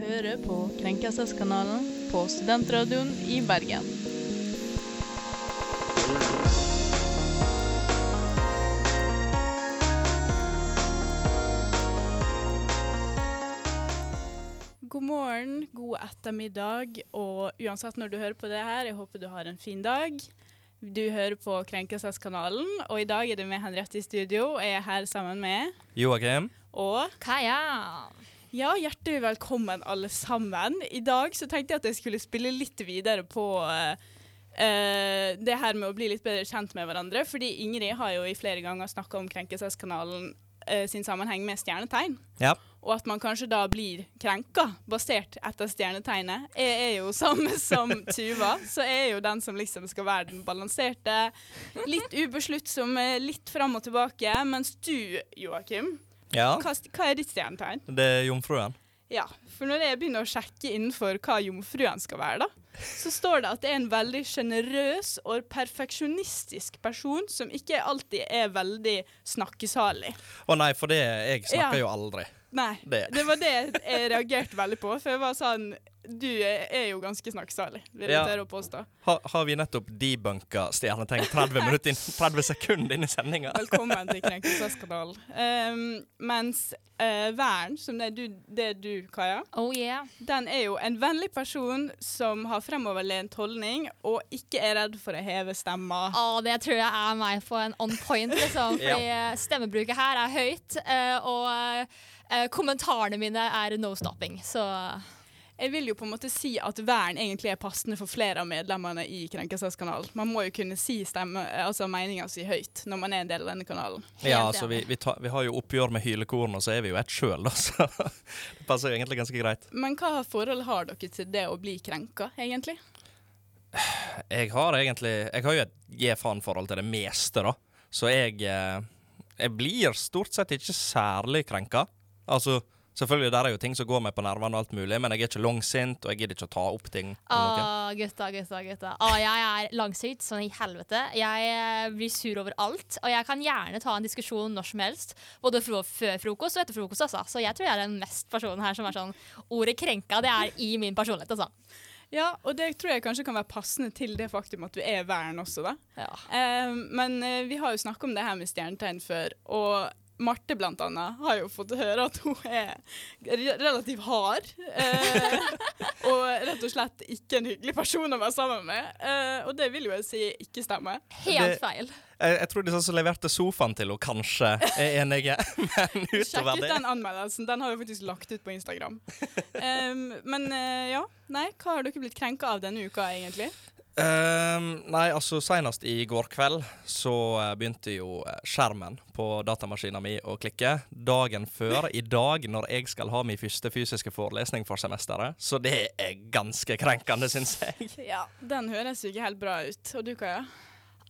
hører på Krenkelseskanalen på Studentradioen i Bergen. God morgen, god ettermiddag, og uansett når du hører på det her, jeg håper du har en fin dag. Du hører på Krenkelseskanalen, og i dag er det med Henriette i studio, og jeg er her sammen med Joakim. Og Kaja. Ja, hjertelig velkommen alle sammen. I dag så tenkte jeg at jeg skulle spille litt videre på uh, det her med å bli litt bedre kjent med hverandre, fordi Ingrid har jo i flere ganger snakka om Krenkelseskanalen uh, sin sammenheng med stjernetegn. Ja. Og at man kanskje da blir krenka basert etter stjernetegnet. Jeg er jo samme som Tuva, så jeg er jo den som liksom skal være den balanserte. Litt ubesluttsomme, litt fram og tilbake. Mens du, Joakim, ja. hva, hva er ditt stjernetegn? Det er jomfruen. Ja, for når jeg begynner å sjekke innenfor hva jomfruen skal være, da, så står det at det er en veldig sjenerøs og perfeksjonistisk person som ikke alltid er veldig snakkesalig. Å nei, for det Jeg snakker Ja. jo aldri. Nei, Det- det var det jeg reagerte veldig på. For jeg var sånn Du er jo ganske snakksalig, vil jeg Ja. tørre å påstå. Ha, har vi nettopp debunka stjernetegn 30, inn, 30 sekunder inn i sendinga? Velkommen til Krenkelseskanalen. Um, mens uh, Vern, som det er du, det er du, Kaja, Oh yeah. den er jo en vennlig person som har fremoverlent holdning og ikke er redd for å heve stemma. Oh, det tror jeg er meg på en on point, liksom. Fordi eh, stemmebruket her er høyt, uh, og uh, kommentarene mine er no stopping, så Jeg vil jo på en måte si at vern egentlig er passende for flere av medlemmene i Krenkelseskanalen. Man må jo kunne si stemme, altså meninga si høyt når man er en del av denne kanalen. Ja, altså vi, vi, tar, vi har jo oppgjør med hylekorn, og så er vi jo ett sjøl, da. Så det passer jo egentlig ganske greit. Men hva forhold har dere til det å bli krenka, egentlig? Jeg har egentlig Jeg har jo et gi-faen-forhold til det meste, da. Så jeg eh, Jeg blir stort sett ikke særlig krenka. Altså, selvfølgelig, der er jo ting som går meg på nervene og alt mulig, men jeg er ikke langsint, og jeg gidder ikke å ta opp ting. Å, gutta, gutta, gutta. Å, jeg er langsint sånn i helvete. Jeg eh, blir sur over alt, og jeg kan gjerne ta en diskusjon når som helst. Både fro før frokost og etter frokost, altså. Så jeg tror jeg er den mest personen her som er sånn Ordet krenka, det er i min personlighet, altså. Ja, og det tror jeg kanskje kan være passende til det faktum at du er vern også, da. Ja. Eh, men eh, vi har jo snakka om det her med stjernetegn før, og Marte blant annet har jo fått høre at hun er relativt hard. Eh, og rett og slett ikke en hyggelig person å være sammen med. Eh, og det vil jo jeg si ikke stemmer. Helt Det- feil. Jeg, jeg tror de som leverte sofaen til henne, kanskje er enige, men Sjekk utover ut den anmeldelsen. Den har vi faktisk lagt ut på Instagram. Um, men eh, ja, nei, hva har dere blitt krenka av denne uka, egentlig? Ehm, Nei, altså senest i går kveld så eh, begynte jo eh, skjermen på datamaskinen mi å klikke. Dagen før, i dag, når jeg skal ha min første fysiske forelesning for semesteret. Så det er ganske krenkende, syns jeg. Ja, Den høres jo ikke helt bra ut. Og du, Kaja?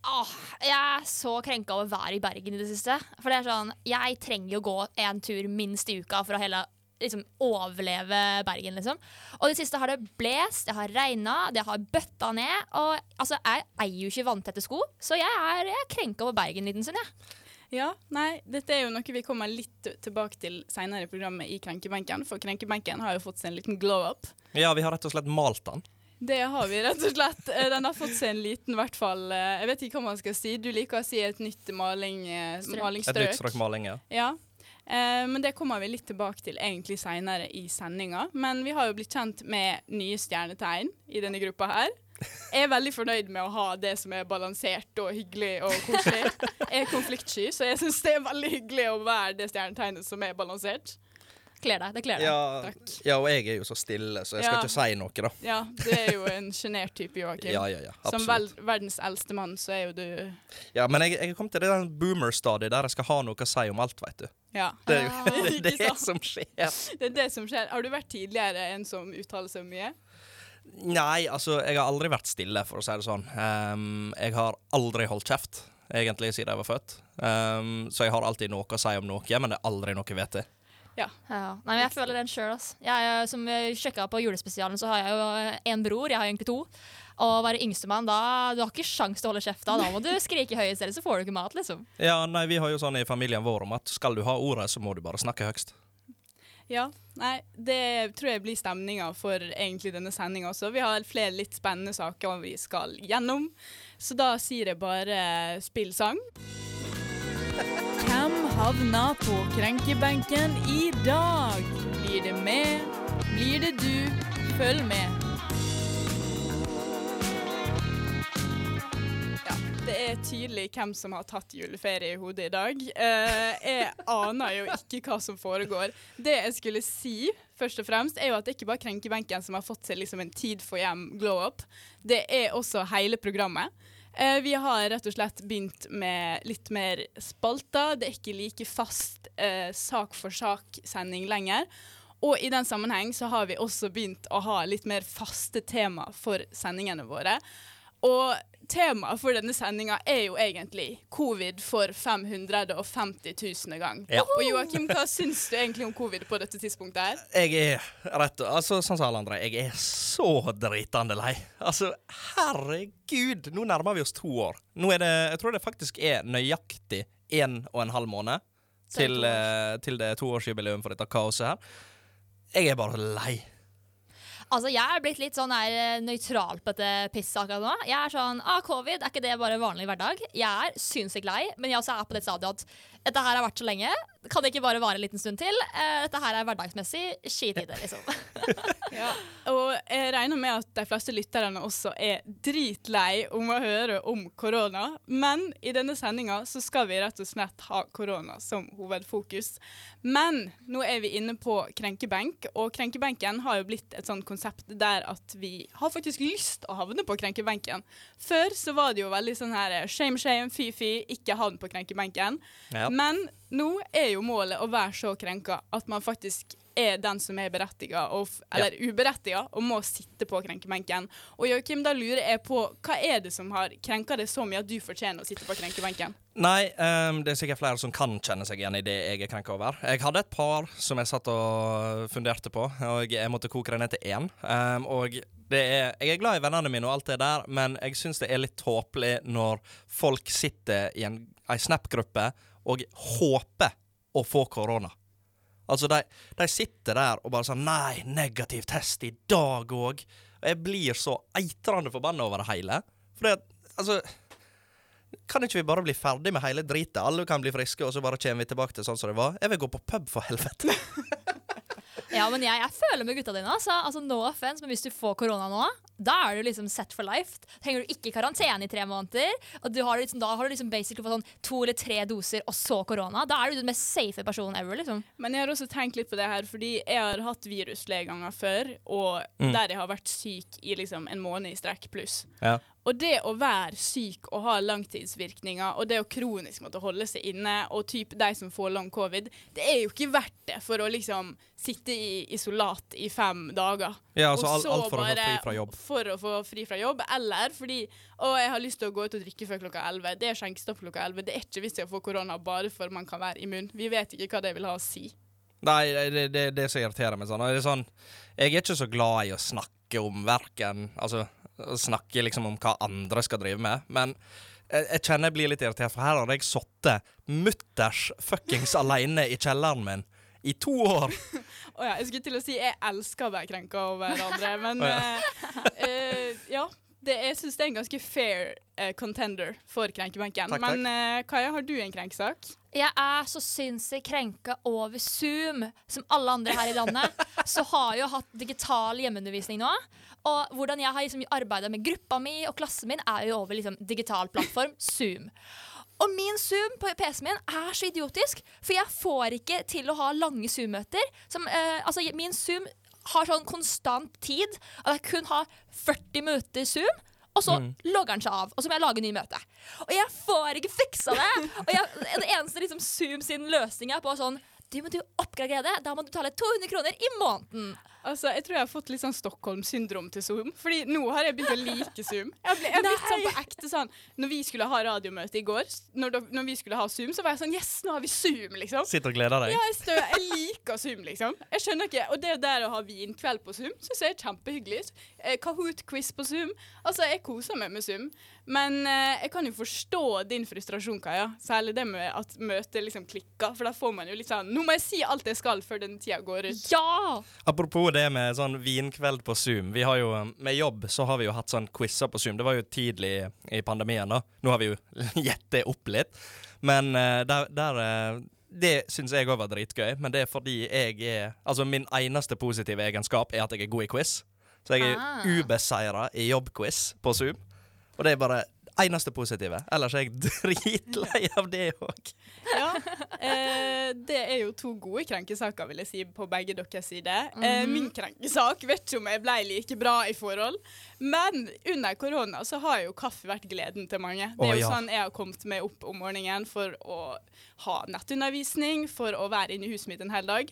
Åh, jeg er så krenka over været i Bergen i det siste. For det er sånn, Jeg trenger jo gå en tur minst i uka for å hele liksom, overleve Bergen, liksom. Og det siste har det blest, det har regna, det har bøtta ned. Og altså, jeg eier jo ikke vanntette sko, så jeg er, jeg er krenka over Bergen en liten stund, jeg. Ja, nei, dette er jo noe vi kommer litt tilbake til senere i programmet i Krenkebenken. For Krenkebenken har jo fått seg en liten glow up. Ja, vi har rett og slett malt den. Det har vi rett og slett. Eh, Den har fått seg en liten, hvert fall eh, Jeg vet ikke hva man skal si. Du liker å si et nytt maling, malingsstrøk. Et nytt strøk maling, ja. Ja. Eh, men det kommer vi litt tilbake til egentlig senere i sendinga. Men vi har jo blitt kjent med nye stjernetegn i denne gruppa her. Jeg er veldig fornøyd med å ha det som er balansert og hyggelig og koselig. Jeg er konfliktsky, så jeg syns det er veldig hyggelig å være det stjernetegnet som er balansert. Kler deg. Det kler deg. Ja, Takk. ja, og jeg er jo så stille, så jeg skal Ja. ikke si noe, da. Ja, du er jo en sjenert type, Joakim. Ja, ja, ja, Som vel, absolutt. verdens eldste mann, så er jo du Ja, men jeg, jeg kom til det der boomer-stadiet der jeg skal ha noe å si om alt, vet du. Ja. Det er jo det, er det Ikke sant? som skjer. Det er det som skjer. Har du vært tidligere en som uttaler seg mye? Nei, altså, jeg har aldri vært stille, for å si det sånn. Ehm, jeg har aldri holdt kjeft, egentlig, siden jeg var født. Ehm, så jeg har alltid noe å si om noe, men det er aldri noe jeg vet til. Ja. Ja. Nei, men jeg føler den sjøl. Som vi sjekka på julespesialen, så har jeg jo en bror. Jeg har egentlig to. Og å være yngstemann, da Du har ikke sjans til å holde kjeft da. Da må du skrike høyest, ellers så får du ikke mat, liksom. Ja, nei, vi har jo sånn i familien vår om at skal du ha ordet, så må du bare snakke høyest Ja, nei, det tror jeg blir stemninga for egentlig denne sendinga også. Vi har flere litt spennende saker vi skal gjennom, så da sier jeg bare spill sang. Havna på krenkebenken i dag? Blir det med? Blir det du? Følg med. Det er tydelig hvem som har tatt juleferie i hodet i dag. Eh, jeg aner jo ikke hva som foregår. Det jeg skulle si, først og fremst, er jo at det ikke bare Krenkebenken som har fått seg liksom en tid for hjem glow up. Det er også hele programmet. Eh, vi har rett og slett begynt med litt mer spalter. Det er ikke like fast eh, sak for sak-sending lenger. Og i den sammenheng så har vi også begynt å ha litt mer faste tema for sendingene våre. Og temaet for denne sendinga er jo egentlig covid for 550 000 gang. Ja. Og Joakim, hva syns du egentlig om covid på dette tidspunktet her? Jeg er rett altså Sånn som alle andre, jeg er så dritende lei. Altså, herregud! Nå nærmer vi oss to år. Nå er det Jeg tror det faktisk er nøyaktig én og en halv måned til, eh, til det toårsjubileum for dette kaoset her. Jeg er bare lei. Altså, Jeg er blitt litt sånn her, eh, nøytral på dette pisset akkurat nå. Jeg er sånn, ah, Covid, er ikke det bare vanlig hverdag? Jeg er sinnssykt lei, men jeg også er på det stadiet at dette her har vært så lenge. Kan det ikke bare vare en liten stund til? Eh, dette her er hverdagsmessig. skitider, liksom. Ja, og jeg regner med at de fleste lytterne også er dritlei om å høre om korona. Men i denne sendinga så skal vi rett og slett ha korona som hovedfokus. Men nå er vi inne på krenkebenk, og krenkebenken har jo blitt et sånt konsept der at vi har faktisk lyst å havne på krenkebenken. Før så var det jo veldig sånn her shame, shame, fy-fy, ikke havn på krenkebenken. Ja. Men nå er jo målet å være så krenka at man faktisk er den som er berettiga, eller ja. eller uberettiga, og må sitte på krenkebenken. Og Joakim, da lurer jeg på, hva er det som har krenka deg så mye at du fortjener å sitte på krenkebenken? Nei, um, det er sikkert flere som kan kjenne seg igjen i det jeg er krenka over. Jeg hadde et par som jeg satt og funderte på, og jeg måtte koke det ned til én. Um, og det er, jeg er glad i vennene mine og alt det der, men jeg syns det er litt tåpelig når folk sitter i en ei Snap-gruppe og håper å få korona. Altså, de, de sitter der og bare sånn Nei, negativ test i dag òg. Og jeg blir så eitrende forbanna over det hele. For det, altså kan ikke vi bare bli ferdig med hele dritet? Alle kan bli friske, og så bare kommer vi tilbake til sånn som det var? Jeg vil gå på pub, for helvete. Ja, men jeg, jeg føler med gutta dine. Altså. altså No offense, men hvis du får korona nå, da er du liksom set for life. Trenger du ikke i karantene i tre måneder. Og du har liksom, da har du liksom basically fått sånn to eller tre doser, og så korona. Da er du den mest safe personen ever. liksom. Men jeg har også tenkt litt på det her, fordi jeg har hatt virus flere ganger før, og Mm. der jeg har vært syk i liksom en måned i strekk pluss. Ja. Og det å være syk og ha langtidsvirkninger, og det å kronisk måtte holde seg inne, og typ de som får long covid, det er jo ikke verdt det for å liksom sitte i isolat i fem dager. Ja, altså alt, alt for å få fri fra jobb. For å få fri fra jobb, eller fordi å, jeg har lyst til å gå ut og drikke før klokka 11. Det er skjenkestopp klokka 11. Det er ikke vits i å få korona bare for man kan være immun. Vi vet ikke hva det vil ha å si. Nei, det, det, det som irriterer meg sånn. og Det er sånn Jeg er ikke så glad i å snakke om verken Altså å snakke liksom om hva andre skal drive med, men jeg, jeg kjenner jeg blir litt irritert, for her har jeg sittet mutters fuckings aleine i kjelleren min i to år. oh, ja, jeg skulle til å si jeg elsker å være krenka over andre, men oh, ja. Uh, uh, ja. Det, jeg syns det er en ganske fair eh, contender for krenkebenken. Takk. Men eh, Kaja, har du en krenkesak? Jeg er så sinnssykt krenka over Zoom. Som alle andre her i landet, så har jeg jo hatt digital hjemmeundervisning nå. Og hvordan jeg har liksom arbeida med gruppa mi og klassen min, er jo over liksom digital plattform, Zoom. Og min Zoom på PC-en min er så idiotisk, for jeg får ikke til å ha lange Zoom-møter. Som, eh, altså, min Zoom har sånn konstant tid at jeg kun har 40 minutter Zoom. Og så logger han seg av, og så må jeg lage en ny møte. Og jeg får ikke fiksa det! Og jeg, det eneste liksom Zoom sin løsning er på sånn Du må du oppgradere det, da må du betale 200 kroner i måneden. Altså, Jeg tror jeg har fått litt sånn Stockholm-syndrom til Zoom. Fordi nå har jeg begynt å like Zoom. Jeg ble, jeg ble litt sånn på ekte sånn Når vi skulle ha radiomøte i går, når, når vi skulle ha Zoom, så var jeg sånn Yes, nå har vi Zoom, liksom. Sitter og gleder deg. Ja, jeg, stø, jeg liker Zoom, liksom. Jeg skjønner ikke, Og det der å ha vinkveld på Zoom syns jeg er kjempehyggelig. Eh, Kahoot-quiz på Zoom. Altså, jeg koser meg med Zoom. Men eh, jeg kan jo forstå din frustrasjon, Kaja. Særlig det med at møtet liksom klikker. For da får man jo litt sånn Nå må jeg si alt jeg skal før den tida går ut. Ja! Apropos det med sånn vinkveld på Zoom. Vi har jo, Med jobb så har vi jo hatt sånn quizer på Zoom. Det var jo tidlig i pandemien, da. Nå har vi jo gjett det opp litt. Men eh, der, der uh, Det syns jeg òg var dritgøy, men det er fordi jeg er Altså, min eneste positive egenskap er at jeg er god i quiz. Så jeg er Ah. ubeseira i jobbquiz på Zoom. Og det er bare eneste positive. Ellers er jeg dritlei av det òg. Ja, eh, Det er jo to gode krenkesaker, vil jeg si, på begge deres side. eh, min krenkesak vet ikke om jeg ble like bra i forhold, men under korona så har jo kaffe vært gleden til mange. Det er jo sånn jeg har kommet meg opp om morgenen for å ha nettundervisning, for å være inne i huset mitt en hel dag.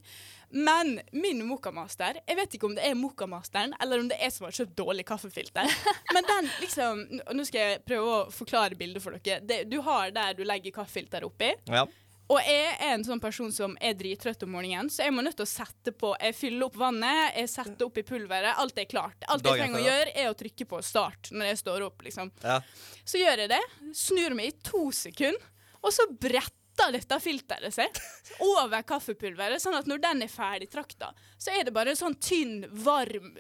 Men min mokkamaster Jeg vet ikke om det er mokkamasteren eller om det er jeg som har kjøpt dårlig kaffefilter. Men den liksom Nå skal jeg prøve å forklare bildet for dere. Det, du har der du legger kaffefilter oppi. Ja. Og jeg er en sånn person som er drittrøtt om morgenen, så jeg må nødt til å sette på Jeg fyller opp vannet, jeg setter oppi pulveret. Alt er klart. Alt jeg trenger å gjøre, er å trykke på start når jeg står opp, liksom. ja. Så gjør jeg det, snur meg i to sekunder, og så bretter dette filteret seg over kaffepulveret, sånn at når den er ferdig trakta, så er det bare sånn tynn, varm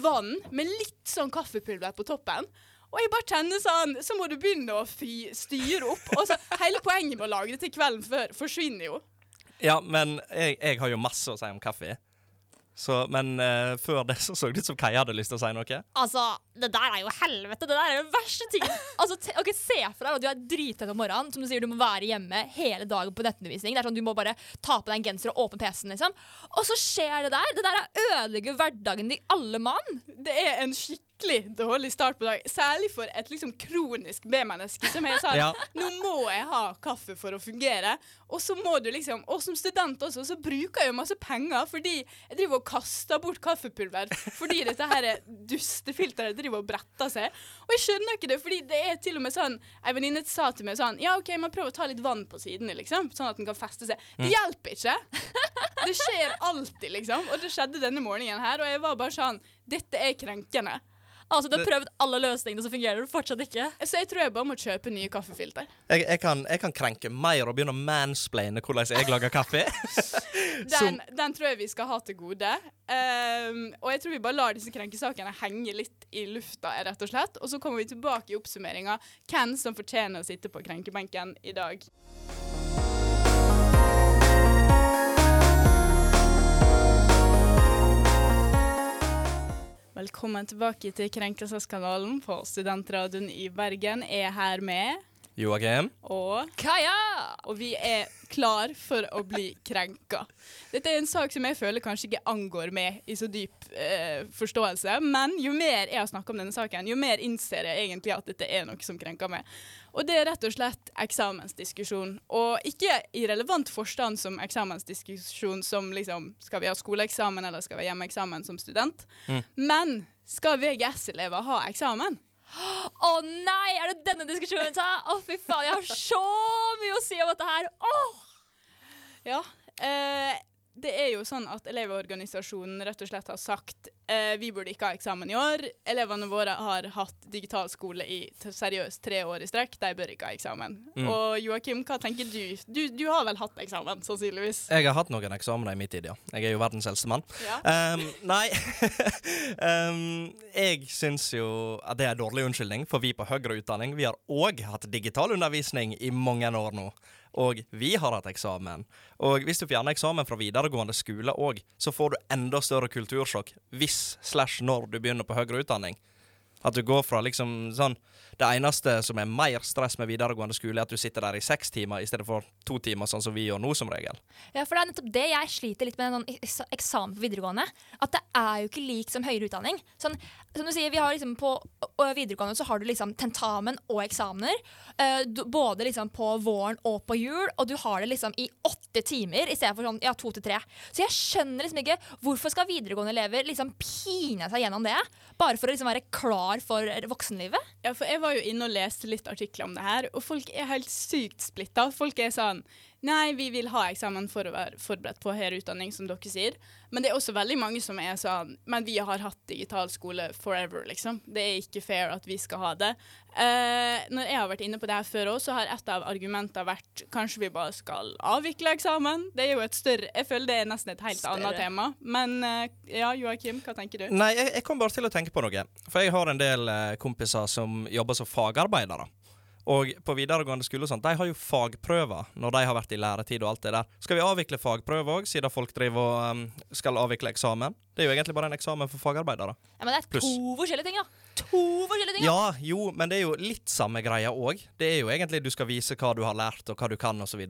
vann med litt sånn kaffepulver på toppen. Og jeg bare kjenner sånn, så må du begynne å styre opp. Og så Hele poenget med å lage det til kvelden før forsvinner jo. Ja, men jeg, jeg har jo masse å si om kaffe. Så, men uh, før det så så det ut som Kai hadde lyst til å si noe. Altså, det der er jo helvete. Det der er den verste tingen. Altså, te- ok, Se for deg at du er drittett om morgenen. Som du sier, du må være hjemme hele dagen på nettundervisning. Det er sånn, Du må bare ta på deg en genser og åpne PC-en, liksom. Og så skjer det der. Det der er ødelegger hverdagen til alle mann. Det er en skikkelig dårlig start på dagen. Særlig for et liksom kronisk B-menneske som er sånn Ja. Nå må jeg ha kaffe for å fungere. Og så må du liksom Og som student også, så bruker jeg jo masse penger fordi jeg driver og kaster bort kaffepulver fordi dette her dustefilteret driver og bretter seg. Og jeg skjønner ikke det, fordi det er til og med sånn Ei venninne sa til meg sånn Ja, OK, man prøver å ta litt vann på sidene, liksom, sånn at den kan feste seg. Det hjelper ikke. Det skjer alltid, liksom. Og det skjedde denne morgenen her, og jeg var bare sånn Dette er krenkende. Altså, Du har prøvd alle løsningene, så fungerer det fortsatt ikke. Så jeg tror jeg bare må kjøpe nye kaffefilter. Jeg, jeg, kan, jeg kan krenke mer og begynne å mansplaine hvordan jeg lager kaffe. Den, den tror jeg vi skal ha til gode. Um, og jeg tror vi bare lar disse krenkesakene henge litt i lufta, rett og slett. Og så kommer vi tilbake i oppsummeringa hvem som fortjener å sitte på krenkebenken i dag. Velkommen tilbake til Krenkelseskanalen på Studentradioen i Bergen. Jeg er her med Joakim. og Kaja! og vi er klar for å bli krenka. Dette er en sak som jeg føler kanskje ikke angår meg i så dyp eh, forståelse, men jo mer jeg har snakka om denne saken, jo mer innser jeg egentlig at dette er noe som krenker meg. Og det er rett og slett eksamensdiskusjon. Og ikke i relevant forstand som eksamensdiskusjon som liksom skal vi ha skoleeksamen eller skal vi ha hjemmeeksamen som student, men skal VGS-elever ha eksamen? Å nei, er det denne diskusjonen? Å, fy faen, jeg har så mye å si om dette her. Åh! Ja. Eh, det er jo sånn at Elevorganisasjonen rett og slett har sagt eh, vi burde ikke ha eksamen i år. Elevene våre har hatt digital skole i seriøst tre år i strekk. De bør ikke ha eksamen. Og Joakim, hva tenker du? du? Du har vel hatt eksamen, sannsynligvis? Jeg har hatt noen eksamener i min tid, ja. Jeg er jo verdens eldste mann. Ja. Um, nei um, Jeg syns jo at det er en dårlig unnskyldning, for vi på høyere utdanning Vi har òg hatt digital undervisning i mange år nå. Og vi har hatt eksamen. Og hvis du fjerner eksamen fra videregående skole òg, så får du enda større kultursjokk hvis slash når du begynner på høyere utdanning. At du går fra liksom sånn Det eneste som er mer stress med videregående skole, er at du sitter der i seks timer i stedet for to timer, sånn som vi gjør nå, som regel. Ja, for det er nettopp det jeg sliter litt med en sånn eksamen på videregående. At det er jo ikke lik som høyere utdanning. Sånn, som du sier, vi har liksom På videregående så har du liksom tentamen og eksamener. eh, du- både liksom på våren og på jul, og du har det liksom i åtte timer i stedet for sånn ja, to til tre. Så jeg skjønner liksom ikke hvorfor skal videregående elever liksom pine seg gjennom det, bare for å liksom være klar for voksenlivet. Ja, for jeg var jo inne og leste litt artikler om det her, og folk er helt sykt splitta. Folk er sånn Nei, vi vil ha eksamen for å være forberedt på høyere utdanning, som dere sier. Men det er også veldig mange som er sånn Men vi har hatt digital skole forever, liksom. Det er ikke fair at vi skal ha det. Eh, når jeg har vært inne på det her før òg, så har et av argumentene vært kanskje vi bare skal avvikle eksamen. Det er jo et større Jeg føler det er nesten et helt Større. annet tema. Men eh, ja, Joakim, hva tenker du? Nei, jeg, jeg kom bare til å tenke på noe. For jeg har en del eh, kompiser som jobber som fagarbeidere. Og på videregående skole og sånt, de har jo fagprøver når de har vært i læretid og alt det der. Skal vi avvikle fagprøver òg, siden folk driver og um, skal avvikle eksamen? Det er jo egentlig bare en eksamen for fagarbeidere. Ja, men det er to to forskjellige ting, da. To forskjellige ting. Ja, jo, men det er jo litt samme greia òg. Det er jo egentlig du skal vise hva du har lært, og hva du kan, osv.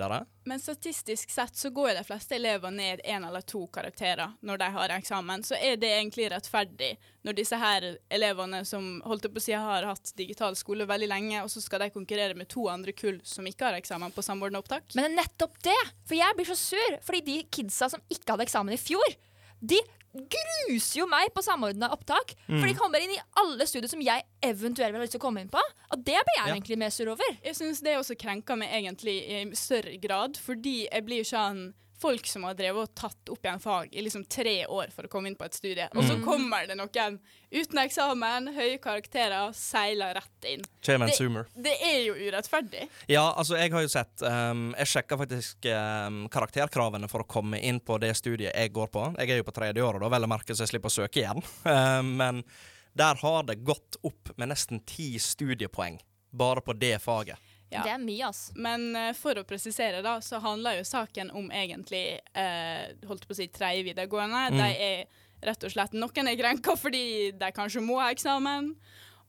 Men statistisk sett så går jo de fleste elever ned én eller to karakterer når de har eksamen. Så er det egentlig rettferdig når disse her elevene som holdt på å si har hatt digital skole veldig lenge, og så skal de konkurrere med to andre kull som ikke har eksamen på samordna opptak? Men det er nettopp det! For jeg blir så sur. Fordi de kidsa som ikke hadde eksamen i fjor, de gruser jo meg på samordna opptak. For de kommer inn i alle studier som jeg eventuelt vil ha lyst til å komme inn på. Og det blir jeg Ja. egentlig mer sur over. Jeg syns det også krenker meg egentlig i større grad, fordi jeg blir sånn Folk som har drevet og tatt opp igjen fag i liksom tre år for å komme inn på et studie, og så kommer det noen uten eksamen, høye karakterer, seiler rett inn. Det- Det er jo urettferdig. Ja, altså, jeg har jo sett um, Jeg sjekka faktisk um, karakterkravene for å komme inn på det studiet jeg går på. Jeg er jo på tredje året, da, vel å merke, så jeg slipper å søke igjen. Um, men der har det gått opp med nesten ti studiepoeng bare på det faget. Ja. Det er mye, ass. Men uh, for å presisere, da, så handler jo saken om egentlig uh, holdt på å si tredje videregående. Mm. De er rett og slett Noen er krenka fordi de kanskje må ha eksamen.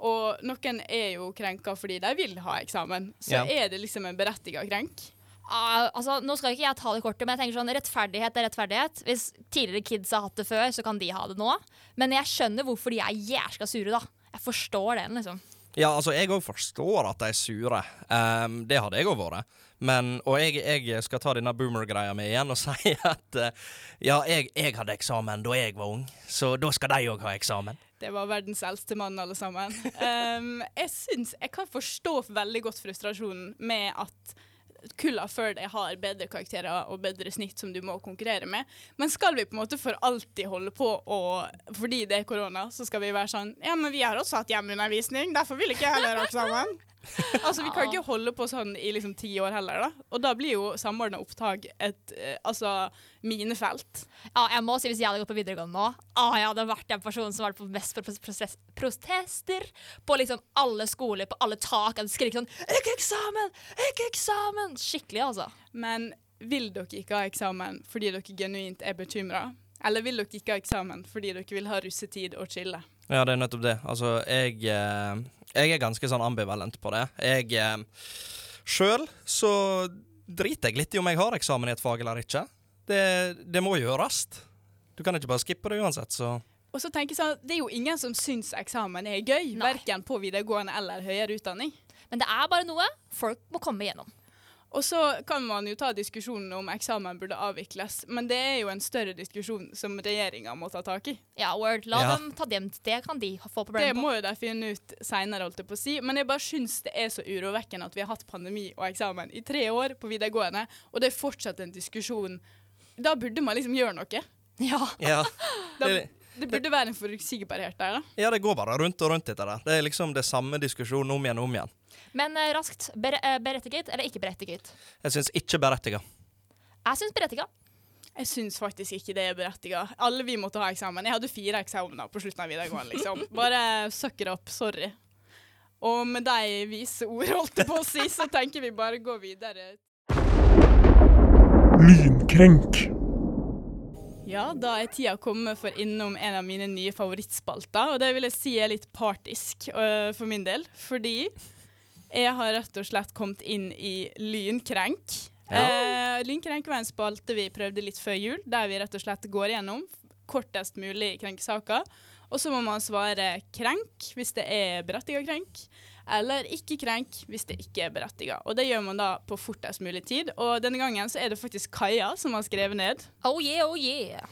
Og noen er jo krenka fordi de vil ha eksamen. Så Ja. er det liksom en berettiga krenk. Ah, altså, nå skal ikke jeg ta det kortet, men jeg tenker sånn, rettferdighet er rettferdighet. Hvis tidligere kids har hatt det før, så kan de ha det nå. Men jeg skjønner hvorfor de er jævla sure, da. Jeg forstår den, liksom. Ja, altså, jeg òg forstår at de er sure. Um, det hadde jeg òg vært. Men, og jeg, jeg skal ta denne boomer-greia med igjen og si at uh, ja, jeg, jeg hadde eksamen da jeg var ung, så da skal de òg ha eksamen. Det var verdens eldste mann, alle sammen. Um, jeg syns Jeg kan forstå veldig godt frustrasjonen med at kulla før det har bedre karakterer og bedre snitt som du må konkurrere med. Men skal vi på en måte for alltid holde på og fordi det er korona, så skal vi være sånn Ja, men vi har også hatt hjemmeundervisning, derfor vil ikke jeg heller ha eksamen. altså, vi kan ikke holde på sånn i liksom ti år heller, da. Og da blir jo samordna opptak et eh, altså minefelt. Ja, jeg må si Hvis jeg hadde gått på videregående nå, ah, jeg hadde vært den personen som var på mest prosess, protester på liksom alle skoler, på alle tak. Jeg hadde skriket sånn 'Ikke eksamen! Ikke eksamen!' Skikkelig, altså. Men vil dere ikke ha eksamen fordi dere genuint er bekymra? Eller vil dere ikke ha eksamen fordi dere vil ha russetid og chille? Ja, det er nettopp det. Altså, jeg, eh, jeg er ganske sånn ambivalent på det. Jeg eh, Sjøl så driter jeg litt i om jeg har eksamen i et fag eller ikke. Det, det må gjøres. Du kan ikke bare skippe det uansett, så Og så tenker jeg sånn, Det er jo ingen som syns eksamen er gøy, verken på videregående eller høyere utdanning. Men det er bare noe folk må komme igjennom. Og så kan man jo ta diskusjonen om eksamen burde avvikles, men det er jo en større diskusjon som regjeringa må ta tak i. Ja, word. La Ja. dem ta dem. Det kan de få Det problemer på. må jo de finne ut seinere, holdt jeg på å si. Men jeg bare syns det er så urovekkende at vi har hatt pandemi og eksamen i tre år på videregående, og det er fortsatt en diskusjon. Da burde man liksom gjøre noe. Ja. Ja. Da, Det, det burde være en forutsigbarhet der, da. ja, det går bare rundt og rundt dette der. Det er liksom det samme diskusjonen om igjen og om igjen. Men uh, raskt. ber uh, berettiget eller ikke berettiget? Jeg syns ikke berettiga. Jeg syns berettiget. Jeg syns faktisk ikke det er berettiga. Alle vi måtte ha eksamen. Jeg hadde fire eksamener på slutten av videregående, liksom. Bare suck it up. Sorry. Og med de vise ord, holdt jeg på å si, så tenker vi bare gå videre. Lynkrenk. Ja, da er tida kommet for innom en av mine nye favorittspalter, og det vil jeg si er litt partisk uh, for min del, fordi jeg har rett og slett kommet inn i Lynkrenk. Eh, Lynkrenk var en spalte vi prøvde litt før jul, der vi rett og slett går igjennom kortest mulig krenkesaker. Og så må man svare krenk hvis det er berettiga krenk, eller ikke krenk hvis det ikke er berettiget. Og det gjør man da på fortest mulig tid. Og denne gangen så er det faktisk Kaja som har skrevet ned. Oh yeah, oh yeah.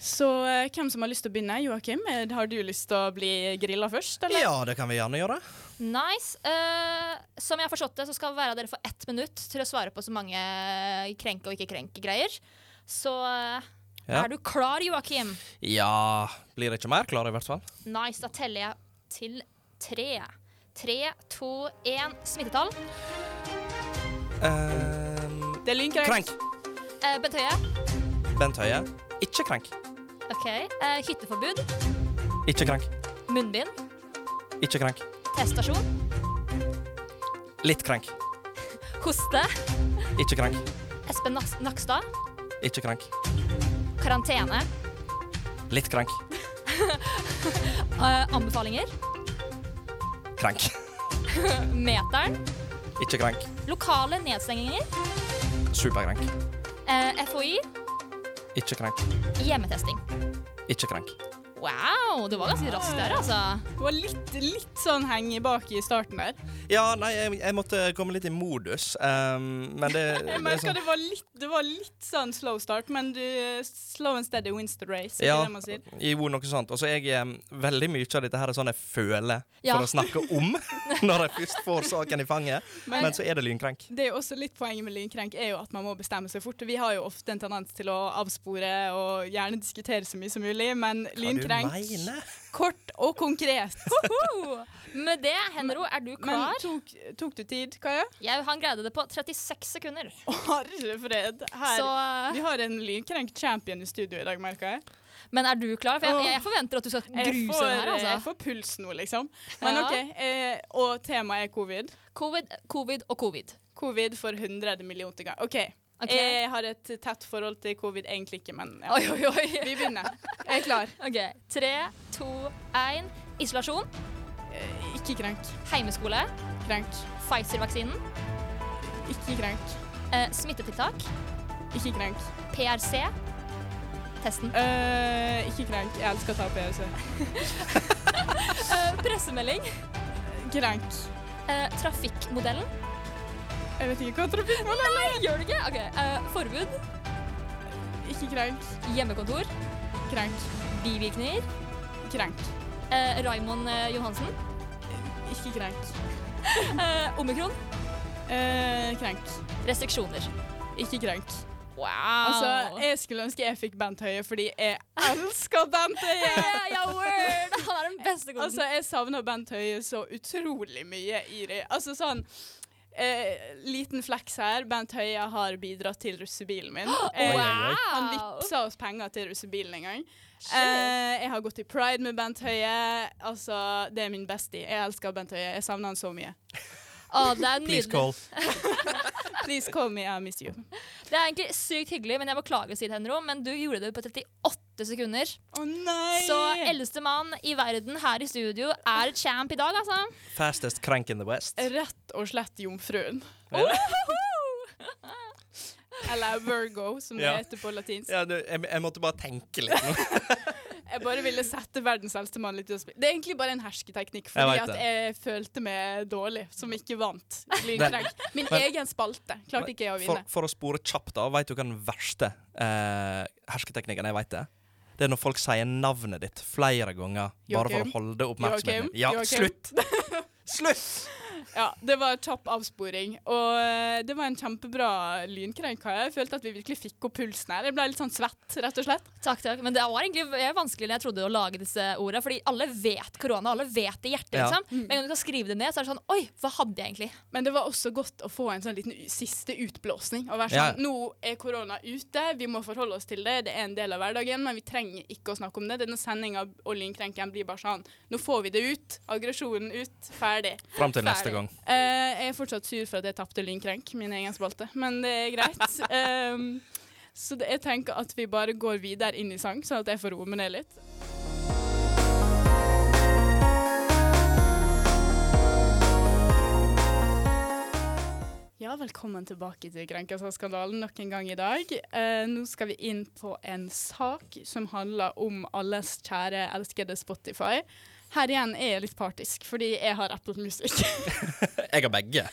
Så eh, hvem som har lyst til å begynne? Joakim, har du lyst til å bli grilla først, eller? Ja, det kan vi gjerne gjøre. Nice. Uh, som jeg har forstått det, så skal være dere få ett minutt til å svare på så mange krenke og ikke krenke-greier. Så uh, Ja. er du klar, Joakim? Ja Blir det ikke mer klar, i hvert fall? Nice. Da teller jeg til tre. Tre, to, én. Smittetall. Uh, Det er lynkrenk. krenk. Uh, Bent Høie. Bent Høie. Ikke krenk. OK. Uh, hytteforbud. Ikke krenk. Munnbind. Ikke krenk. Teststasjon. Litt krenk. Hoste. Ikke krenk. Espen Nakstad. Ikke krenk. Karantene. Litt krenk. uh, anbefalinger. Krenk. Meteren. Ikke krenk. Lokale nedstenginger. Superkrenk. Eh, FHI. Ikke krenk. Hjemmetesting. Ikke krenk. Wow, du var ganske raskt der, altså. Det var litt, litt sånn henge bak i starten der. Ja, nei, jeg, jeg måtte komme litt i modus. um, men det, det Jeg er merka sånn det, var litt- det var litt sånn slow start, men du slow and steady wins the race. Ja, det man sier? jo, noe sånt. Og så jeg veldig mye av dette her er sånn jeg føler Ja. for å snakke om når jeg først får saken i fanget. Men- Men så er det lynkrenk. Det er jo også litt poenget med lynkrenk er jo at man må bestemme seg fort. Vi har jo ofte en tendens til å avspore og gjerne diskutere så mye som mulig, men lynkrenk mener? kort og konkret. Med det, Henro, er du Men klar? tok, tok du tid, Kaja? Jeg, han greide det på 36 sekunder. Herre fred. Her. Så, eh, Vi har en lynkrenk champion i studio i dag, merker jeg. men er du klar? For jeg, jeg forventer at du skal gruse deg her. Altså. jeg får puls nå, liksom. Men Ja. OK. Eh, og temaet er covid. Covid, covid og covid. Covid for 100 millioner ganger. OK. Ok. Jeg har et tett forhold til covid, egentlig ikke, men ja. Oi, oi, oi. vi begynner. Jeg er klar. OK. Tre, to, én. Isolasjon. Eh, ikke krenk. Heimeskole. Krenk. Pfizer-vaksinen. Ikke krenk. Eh, smittetiltak. Ikke krenk. PRC. Testen. Eh, ikke krenk. Jeg elsker å ta PRC. Eh, pressemelding. Krenk. Eh, trafikkmodellen. Jeg vet ikke hva trafikkmål er. Nei, gjør det ikke? OK. Eh, forbud. Ikke krenk. Hjemmekontor. Krenk. Bivirkninger. Krenk. Eh, Raymond eh, Johansen. Ikke krenk. Eh, omikron. Eh, krenk. Restriksjoner. Ikke krenk. Wow. Altså, jeg skulle ønske jeg fikk Bent Høie, fordi jeg elsker Bent Høie! ja, word! Han er den beste koden. Altså, jeg savner Bent Høie så utrolig mye i det. Altså sånn eh, Liten fleks her. Bent Høie har bidratt til russebilen min. Eh, oi. Han vippsa oss penger til russebilen en gang. Eh, jeg har gått i pride med Bent Høie. Altså, det er min bestie. Jeg elsker Bent Høie. Jeg savner han så mye. Er Please call. Please call me, I miss you. Det er egentlig sykt hyggelig, men jeg beklager å si det, Henro, men du gjorde det på 38 sekunder. Å nei! Så eldste mann i verden her i studio er champ i dag, altså. Fastest crank in the west. Rett og slett jomfruen. Ja. Eller Virgo, som det heter på latinsk. Ja, du, jeg, jeg måtte bare tenke litt nå. Jeg bare ville sette verdens eldste mann litt i spill. Det er egentlig bare en hersketeknikk, fordi jeg at jeg følte meg dårlig, som ikke vant. Min Men- egen spalte klarte ikke jeg å vinne. for å spore kjapt, da, veit du hva den verste eh, hersketeknikken jeg veit det? Det er når folk sier navnet ditt flere ganger bare for å holde oppmerksomheten. Ja, slutt! Slutt! Ja, det var kjapp avsporing. Og eh, det var en kjempebra lynkrenk. Jeg følte at vi virkelig fikk opp pulsen her. Jeg ble litt sånn svett, rett og slett. Takk, takk. Men det var egentlig vanskelig, vanskeligere enn jeg trodde å lage disse ordene. Fordi alle vet korona, alle vet det i hjertet, Ja. liksom. Men når du kan skrive det ned, så er det sånn Oi, hva hadde jeg egentlig? Men det var også godt å få en sånn liten siste utblåsning. Og være Ja. sånn, Nå er korona ute, vi må forholde oss til det, det er en del av hverdagen, men vi trenger ikke å snakke om det. Denne sendinga og lynkrenken blir bare sånn Nå får vi det ut. Aggresjonen ut. Ferdig. Fram til neste Ferdig. gang. Uh, jeg er fortsatt sur for at jeg tapte lynkrenk, min egen spalte, men det er greit. Um, så det, jeg tenker at vi bare går videre inn i sang, sånn at jeg får roe meg ned litt. Ja, velkommen tilbake til Krenkelsesskandalen nok en gang i dag. Eh, nå skal vi inn på en sak som handler om alles kjære, elskede Spotify. Her igjen er jeg litt partisk, fordi jeg har Apple Music. Jeg har begge.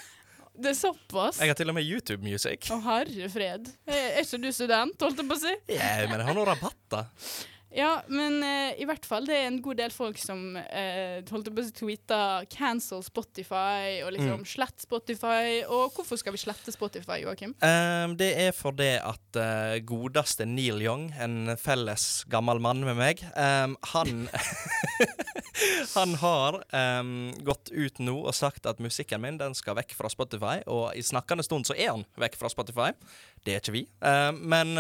Det er såpass. Jeg har til og med YouTube Music. Å, herre fred. Er ikke du student, holdt jeg på å si? Ja, men jeg har noen rabatter. Ja, men uh, i hvert fall det er en god del folk som uh, holdt på å tweete 'cancel Spotify' og liksom Mm. 'slett Spotify'. Og hvorfor skal vi slette Spotify, Joakim? Um, det er fordi at uh, godeste Neil Young, en felles gammel mann med meg, um, han Han har um, gått ut nå og sagt at musikken min den skal vekk fra Spotify, og i snakkende stund så er han vekk fra Spotify. Det er ikke vi. Men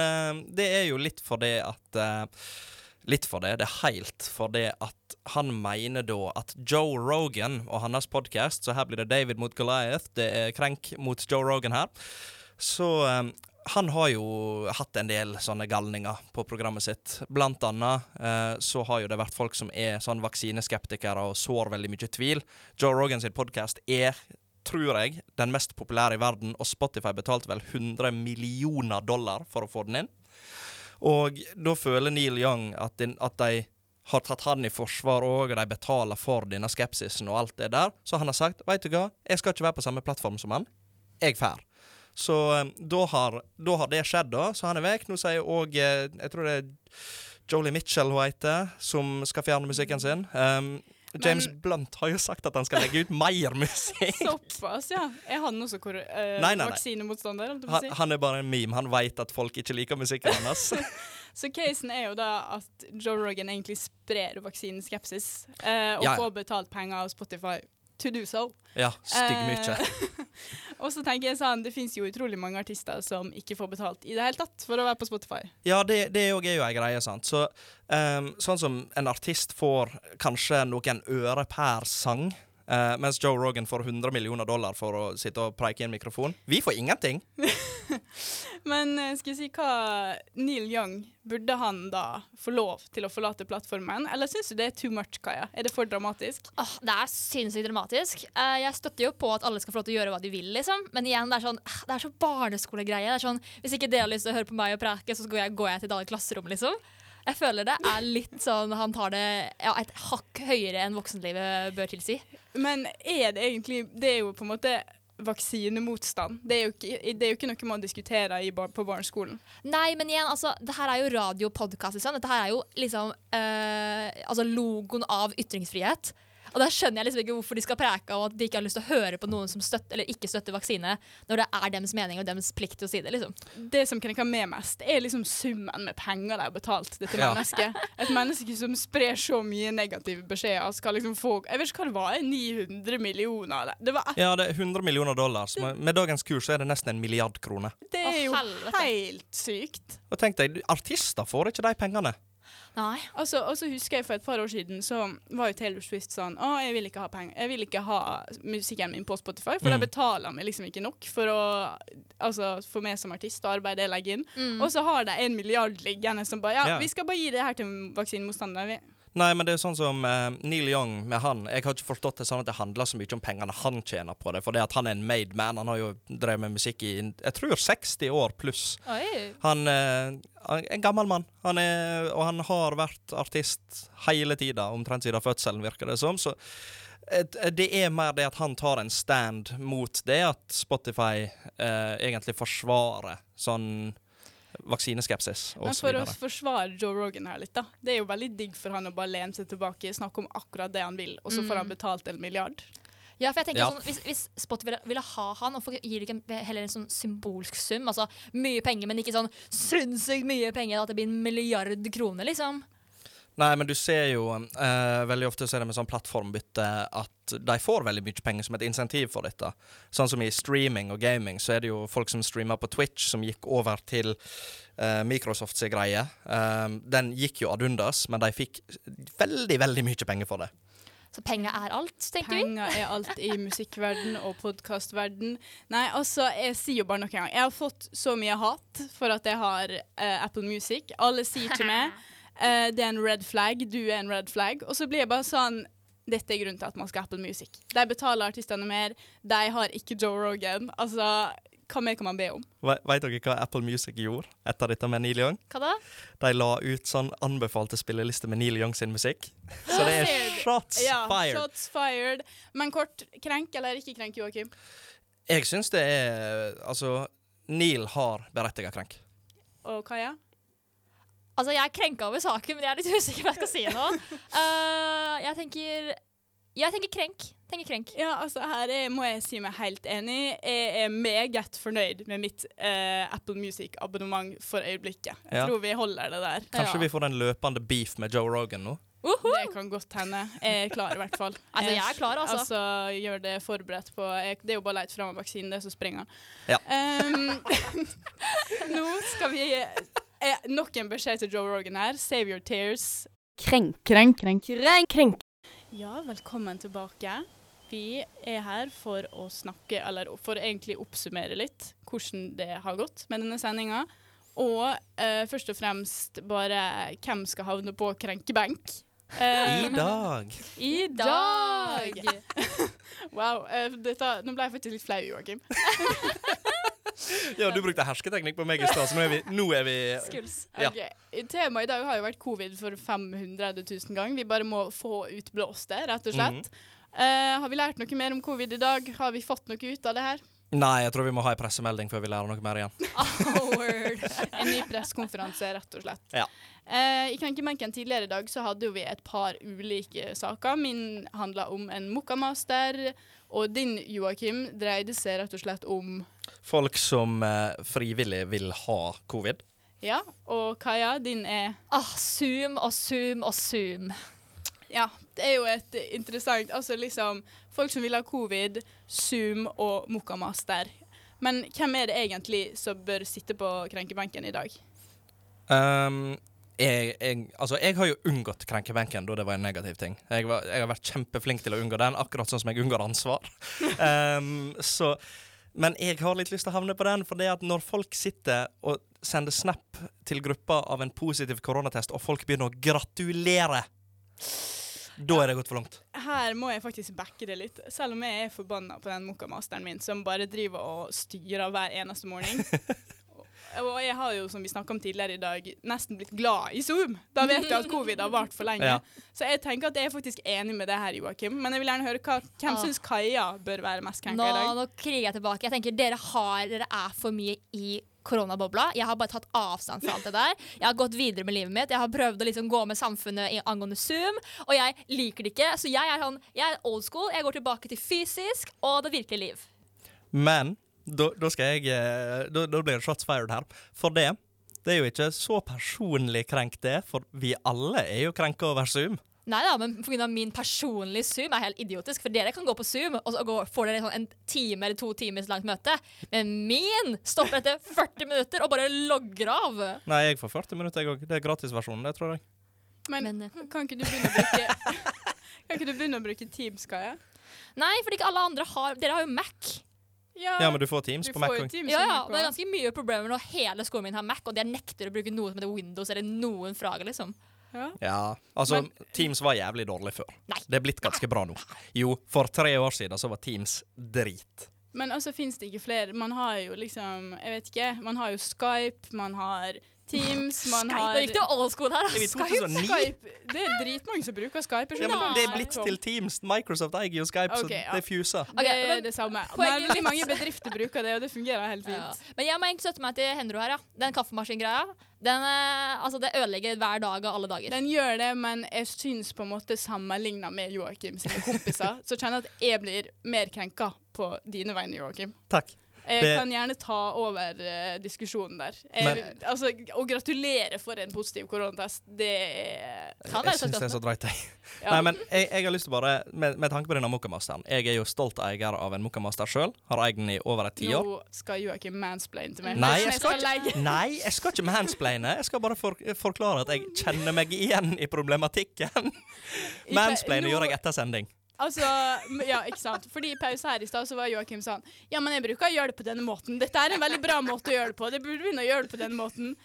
det er jo litt fordi at Litt for det. Det er helt for det at han mener da at Joe Rogan og hans podkast Så her blir det David mot Goliath. Det er Krenk mot Joe Rogan her. Så um, han har jo hatt en del sånne galninger på programmet sitt. Blant annet uh, så har jo det vært folk som er sånn vaksineskeptikere og sår veldig mye tvil. Joe Rogan sin podkast er tror jeg, den mest populære i verden, og Spotify betalte vel 100 millioner dollar for å få den inn. Og da føler Neil Young at, din, at de har tatt han i forsvar òg, og de betaler for denne skepsisen og alt det der. Så han har sagt veit du hva, jeg skal ikke være på samme plattform som han. Jeg fær. Så eh, da har, da har det skjedd, da. Så han er vekk. Nå sier òg eh, Jeg tror det er Jolie Mitchell hun heter, som skal fjerne musikken sin. Um, James Men- Blunt har jo sagt at han skal legge ut mer musikk. Såpass, ja. Er han også kor eh, Nei, nei, nei. vaksinemotstander? Han, han er bare en meme. Han veit at folk ikke liker musikken hans. Så casen er jo da at Joe Rogan egentlig sprer vaksineskepsis, eh, og ja. får betalt penger av Spotify to do so. Ja, stygg mye. Eh, og så tenker jeg sånn, det fins jo utrolig mange artister som ikke får betalt i det hele tatt for å være på Spotify. Ja, det, det er jo ei greie, sant. Så, um, sånn som en artist får kanskje noen øre per sang, eh, mens Joe Rogan får 100 millioner dollar for å sitte og preike i en mikrofon. Vi får ingenting. Men eh, skal jeg si hva Neil Young, burde han da få lov til å forlate plattformen? Eller syns du det er too much, Kaja? Er det for dramatisk? Oh, det er sinnssykt dramatisk. Uh, jeg støtter jo på at alle skal få lov til å gjøre hva de vil, liksom. Men igjen, det er sånn ah, Det er så barneskolegreie. Det er sånn, Hvis ikke dere har lyst til å høre på meg og preke, så går jeg, går jeg til et annet klasserom, liksom. Jeg føler det er litt sånn Han tar det ja, et hakk høyere enn voksenlivet bør tilsi. Men er det egentlig Det er jo på en måte vaksinemotstand. Det er jo ikke, det er jo ikke noe man diskuterer i bar på barneskolen. Nei, men igjen, altså, det her er jo radiopodkast. Liksom. Dette her er jo liksom øh, altså logoen av ytringsfrihet. Og da skjønner jeg liksom ikke hvorfor de skal preke om at de ikke har lyst til å høre på noen som støtter eller ikke støtter vaksine, når det er deres mening og deres plikt til å si det. liksom. Det som krenker meg mest, er liksom summen med penger de har betalt dette Ja. mennesket. Et menneske som sprer så mye negative beskjeder, skal liksom få Jeg vet ikke hva det var, 900 millioner? eller? Det, var, Ja, det er 100 millioner dollar. Så med, med dagens kurs så er det nesten en milliard kroner. det er jo helt sykt. Og tenk deg, artister får ikke de pengene. Nei. Altså, og så husker jeg For et par år siden så var jo Taylor Swift sånn Å, jeg vil ikke ha penger Jeg vil ikke ha musikken min på Spotify, for Mm. da betaler meg liksom ikke nok for å Altså, for meg som artist og arbeidet jeg legger inn. Mm. Og så har de en milliard liggende som bare Ja, Ja. vi skal bare gi det her til vaksinemotstandere. Nei, men det er sånn som uh, Neil Young med han. Jeg har ikke forstått det sånn at det handler så mye om pengene han tjener på det. For det at han er en made man. Han har jo drevet med musikk i jeg tror 60 år pluss. Oi. Han eh, han er en gammel mann, han er, og han har vært artist hele tida, omtrent siden fødselen, virker det som. Så det er mer det at han tar en stand mot det at Spotify uh, egentlig forsvarer sånn vaksineskepsis og Men så for å forsvare Joe Rogan her litt, da. Det er jo veldig digg for han å bare lene seg tilbake, snakke om akkurat det han vil, og så får han betalt en milliard. Ja, for jeg tenker Ja. sånn, Hvis, hvis Spot ville, ville ha han, hvorfor gir de ikke heller en sånn symbolsk sum? Altså mye penger, men ikke sånn sinnssykt mye penger at det blir en milliard kroner, liksom. Nei, men du ser jo uh, Veldig ofte så er det med sånn plattformbytte at de får veldig mye penger som et insentiv for dette. Sånn som i streaming og gaming, så er det jo folk som streamer på Twitch, som gikk over til uh, Microsofts greie. Eh, den gikk jo ad undas, men de fikk veldig, veldig mye penger for det. Så penger er alt, tenker vi. Penger er alt i musikkverden og podkastverden. Nei, altså, jeg sier jo bare noen gang. Jeg har fått så mye hat for at jeg har uh, Apple Music. Alle sier til meg eh, det er en red flag, du er en red flag. Og så blir jeg bare sånn dette er grunnen til at man skal ha Apple Music. De betaler artistene mer, de har ikke Joe Rogan. Altså, hva mer kan man be om? Ve- Vet dere hva Apple Music gjorde etter dette med Neil Young? Hva da? De la ut sånn anbefalte spilleliste med Neil Young sin musikk. Så det er shots Ja, fired. shots fired. Men kort, krenk eller ikke krenk, Joakim? Jeg syns det er Altså, Neil har berettiga krenk. Og Kaja? Altså, jeg er krenka over saken, men jeg er litt usikker på hva jeg skal si nå. Uh, jeg tenker Jeg tenker krenk. Tenker krenk. Ja, altså her er, må jeg si meg helt enig. Jeg er meget fornøyd med mitt uh, Apple Music-abonnement for øyeblikket. Jeg Ja. tror vi holder det der. Kanskje Ja. vi får en løpende beef med Joe Rogan nå? Uhu. Det kan godt hende. Jeg er klar, i hvert fall. Altså, jeg er klar, altså. Altså, Gjør det forberedt på jeg, Det er jo bare å lete fram vaksinen, det, så springer han. Ja. Um, nå skal vi eh, Nok en beskjed til Joe Rogan her. Save your tears. Krenk, krenk, krenk, krenk, krenk. Ja, velkommen tilbake. Vi er her for å snakke, eller for å egentlig oppsummere litt hvordan det har gått med denne sendinga. Og eh, først og fremst bare hvem skal havne på krenkebenk. Eh, I dag. I dag! Wow. eh, dette, nå ble jeg faktisk litt flau, Joakim. Ja, du brukte hersketeknikk på meg i stad, så nå er vi, nå er vi Skuls. Ja. Ok, Temaet i dag har jo vært covid for 500 000 ganger. Vi bare må få utblåst det, rett og slett. Eh, har vi lært noe mer om covid i dag? Har vi fått noe ut av det her? Nei, jeg tror vi må ha en pressemelding før vi lærer noe mer igjen. Oh. En ny pressekonferanse, rett og slett. Ja. Eh, I Krenkebenken tidligere i dag så hadde vi et par ulike saker. Min handla om en mokkamaster, og din, Joakim, dreide seg rett og slett om Folk som eh, frivillig vil ha covid. Ja, og Kaja, din er Ah, zoom og zoom og zoom. Ja, det er jo et interessant Altså liksom Folk som vil ha covid, Zoom og mokkamaster. Men hvem er det egentlig som bør sitte på krenkebenken i dag? Um, jeg, jeg, altså, jeg har jo unngått krenkebenken da det var en negativ ting. Jeg, var, jeg har vært kjempeflink til å unngå den, akkurat sånn som jeg unngår ansvar. um, så, men jeg har litt lyst til å havne på den, for det at når folk sitter og sender snap til gruppa av en positiv koronatest, og folk begynner å gratulere, da er det gått for langt. Her må jeg faktisk backe det litt, selv om jeg er forbanna på den mokkamasteren min som bare driver og styrer hver eneste morgen. Og jeg har jo, som vi snakka om tidligere i dag, nesten blitt glad i Zoom. Da vet jeg at covid har vart for lenge. Ja. Så jeg tenker at jeg er faktisk enig med det her, Joakim. Men jeg vil gjerne høre hva, hvem Ah. syns Kaja bør være mest krenka i dag? nå kriger jeg tilbake. Jeg tenker Dere har, dere er for mye i koronabobla. Jeg har bare tatt avstand fra alt det der. Jeg har gått videre med livet mitt. Jeg har prøvd å liksom gå med samfunnet i- angående Zoom, og jeg liker det ikke. Så jeg er, sånn, jeg er old school. Jeg går tilbake til fysisk og det virkelige liv. Men da, da skal jeg eh, da, da blir det shots fired her. For det det er jo ikke så personlig krenkt, det. For vi alle er jo krenka over Zoom. Nei da, men pga. min personlige Zoom er helt idiotisk. For dere kan gå på Zoom, og så går, får dere sånn en time eller to timers langt møte. Men min stopper etter 40 minutter og bare logger av. Nei, jeg får 40 minutter, jeg òg. Det er gratisversjonen, det tror jeg. Men, Men, eh, kan ikke du begynne å bruke Kan ikke du begynne å bruke Teams, Kaja? Nei, fordi ikke alle andre har Dere har jo Mac. Ja, men du får Teams du på Mac. Teams Ja, ja, Det er ganske mye problemer når hele skolen min har Mac, og de nekter å bruke noe som heter Windows eller noen frager, liksom. Ja. Ja, altså, Men- Teams var jævlig dårlig før. Nei. Det er blitt ganske bra nå. Jo, for tre år siden så var Teams drit. Men altså fins det ikke flere Man har jo liksom Jeg vet ikke. Man har jo Skype, man har Teams, man Skype, har det gikk til old school her. Er Skype. 2009? Skype. Det er dritmange som bruker Skype. Ja, men det er blitt til Teams. Microsoft eier jo Skype, så ja. så det fuser. Okay, det er det samme. Men veldig mange bedrifter bruker det, og det fungerer helt Ja. fint. Men jeg må egentlig støtte meg til Henro her, ja. Den kaffemaskingreia. Den, eh, altså, det ødelegger hver dag av alle dager. Den gjør det, men jeg syns på en måte sammenligna med Joakim sine kompiser, så kjenner jeg at jeg blir mer krenka på dine vegne, Joakim. Takk. Jeg Det- kan gjerne ta over uh, diskusjonen der. Jeg, Men- altså, å gratulere for en positiv koronatest, det Kan Jeg jeg så syns det er så dreit drøyt, jeg. ja. Nei, men jeg, jeg har lyst til bare, med, med tanke på denne Mokkamaasteren Jeg er jo stolt eier av en Mokkamaster sjøl. Har eid den i over et tiår. Nå skal Joakim mansplaine til meg. Nei, jeg skal ikke, nei, jeg skal ikke mansplaine. Jeg skal bare for, forklare at jeg kjenner meg igjen i problematikken. Mansplaine gjør jeg etter sending. Altså, ja, ikke sant. Fordi i pause her i stad så var Joakim sånn Ja, men jeg bruker å gjøre det på denne måten. Dette er en veldig bra måte å gjøre det på. Det burde begynne å gjøre det på denne måten.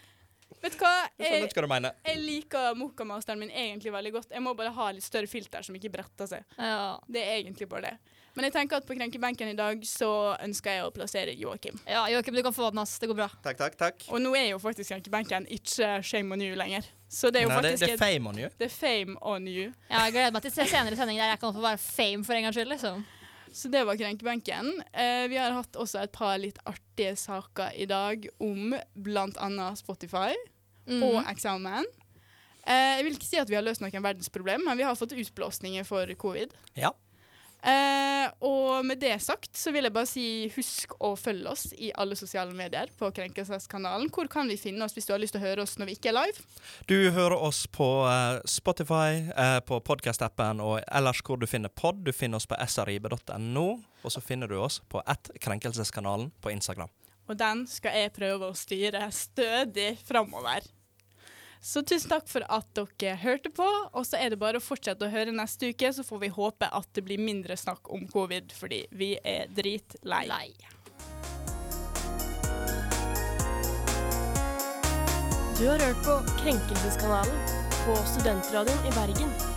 Vet du hva? Jeg skjønner Jeg, jeg liker Mokamasteren min egentlig veldig godt. Jeg må bare ha litt større filter som ikke bretter seg. Ja. Det er egentlig bare det. Men jeg tenker at på krenkebenken i dag så ønsker jeg å plassere Joakim. ja, Joakim, du kan få den, ass. Det går bra. Takk, takk, takk. Og nå er jo faktisk krenkebenken ikke shame on you lenger. Så det er jo Nei, faktisk det er fame on you. det er fame on you. Ja, Jeg gleder meg til senere sending der jeg kan få være fame for en gangs skyld, liksom. Så det var krenkebenken. Eh, vi har hatt også et par litt artige saker i dag om annet Spotify. mm. og eksamen. Eh, jeg vil ikke si at vi har løst noen verdensproblem, men vi har fått utblåsninger for covid. Ja. Eh, og med det sagt så vil jeg bare si husk å følge oss i alle sosiale medier på Krenkelseskanalen. Hvor kan vi finne oss hvis du har lyst til å høre oss når vi ikke er live? Du hører oss på eh, Spotify, eh, på podkast-appen og ellers hvor du finner pod. Du finner oss på srib.no, og så finner du oss på ett Krenkelseskanalen på Instagram. Og den skal jeg prøve å styre stødig framover. Så tusen takk for at dere hørte på. Og så er det bare å fortsette å høre neste uke, så får vi håpe at det blir mindre snakk om covid, fordi vi er dritlei. Lei. Du har hørt på Krenkelseskanalen på Studentradioen i Bergen.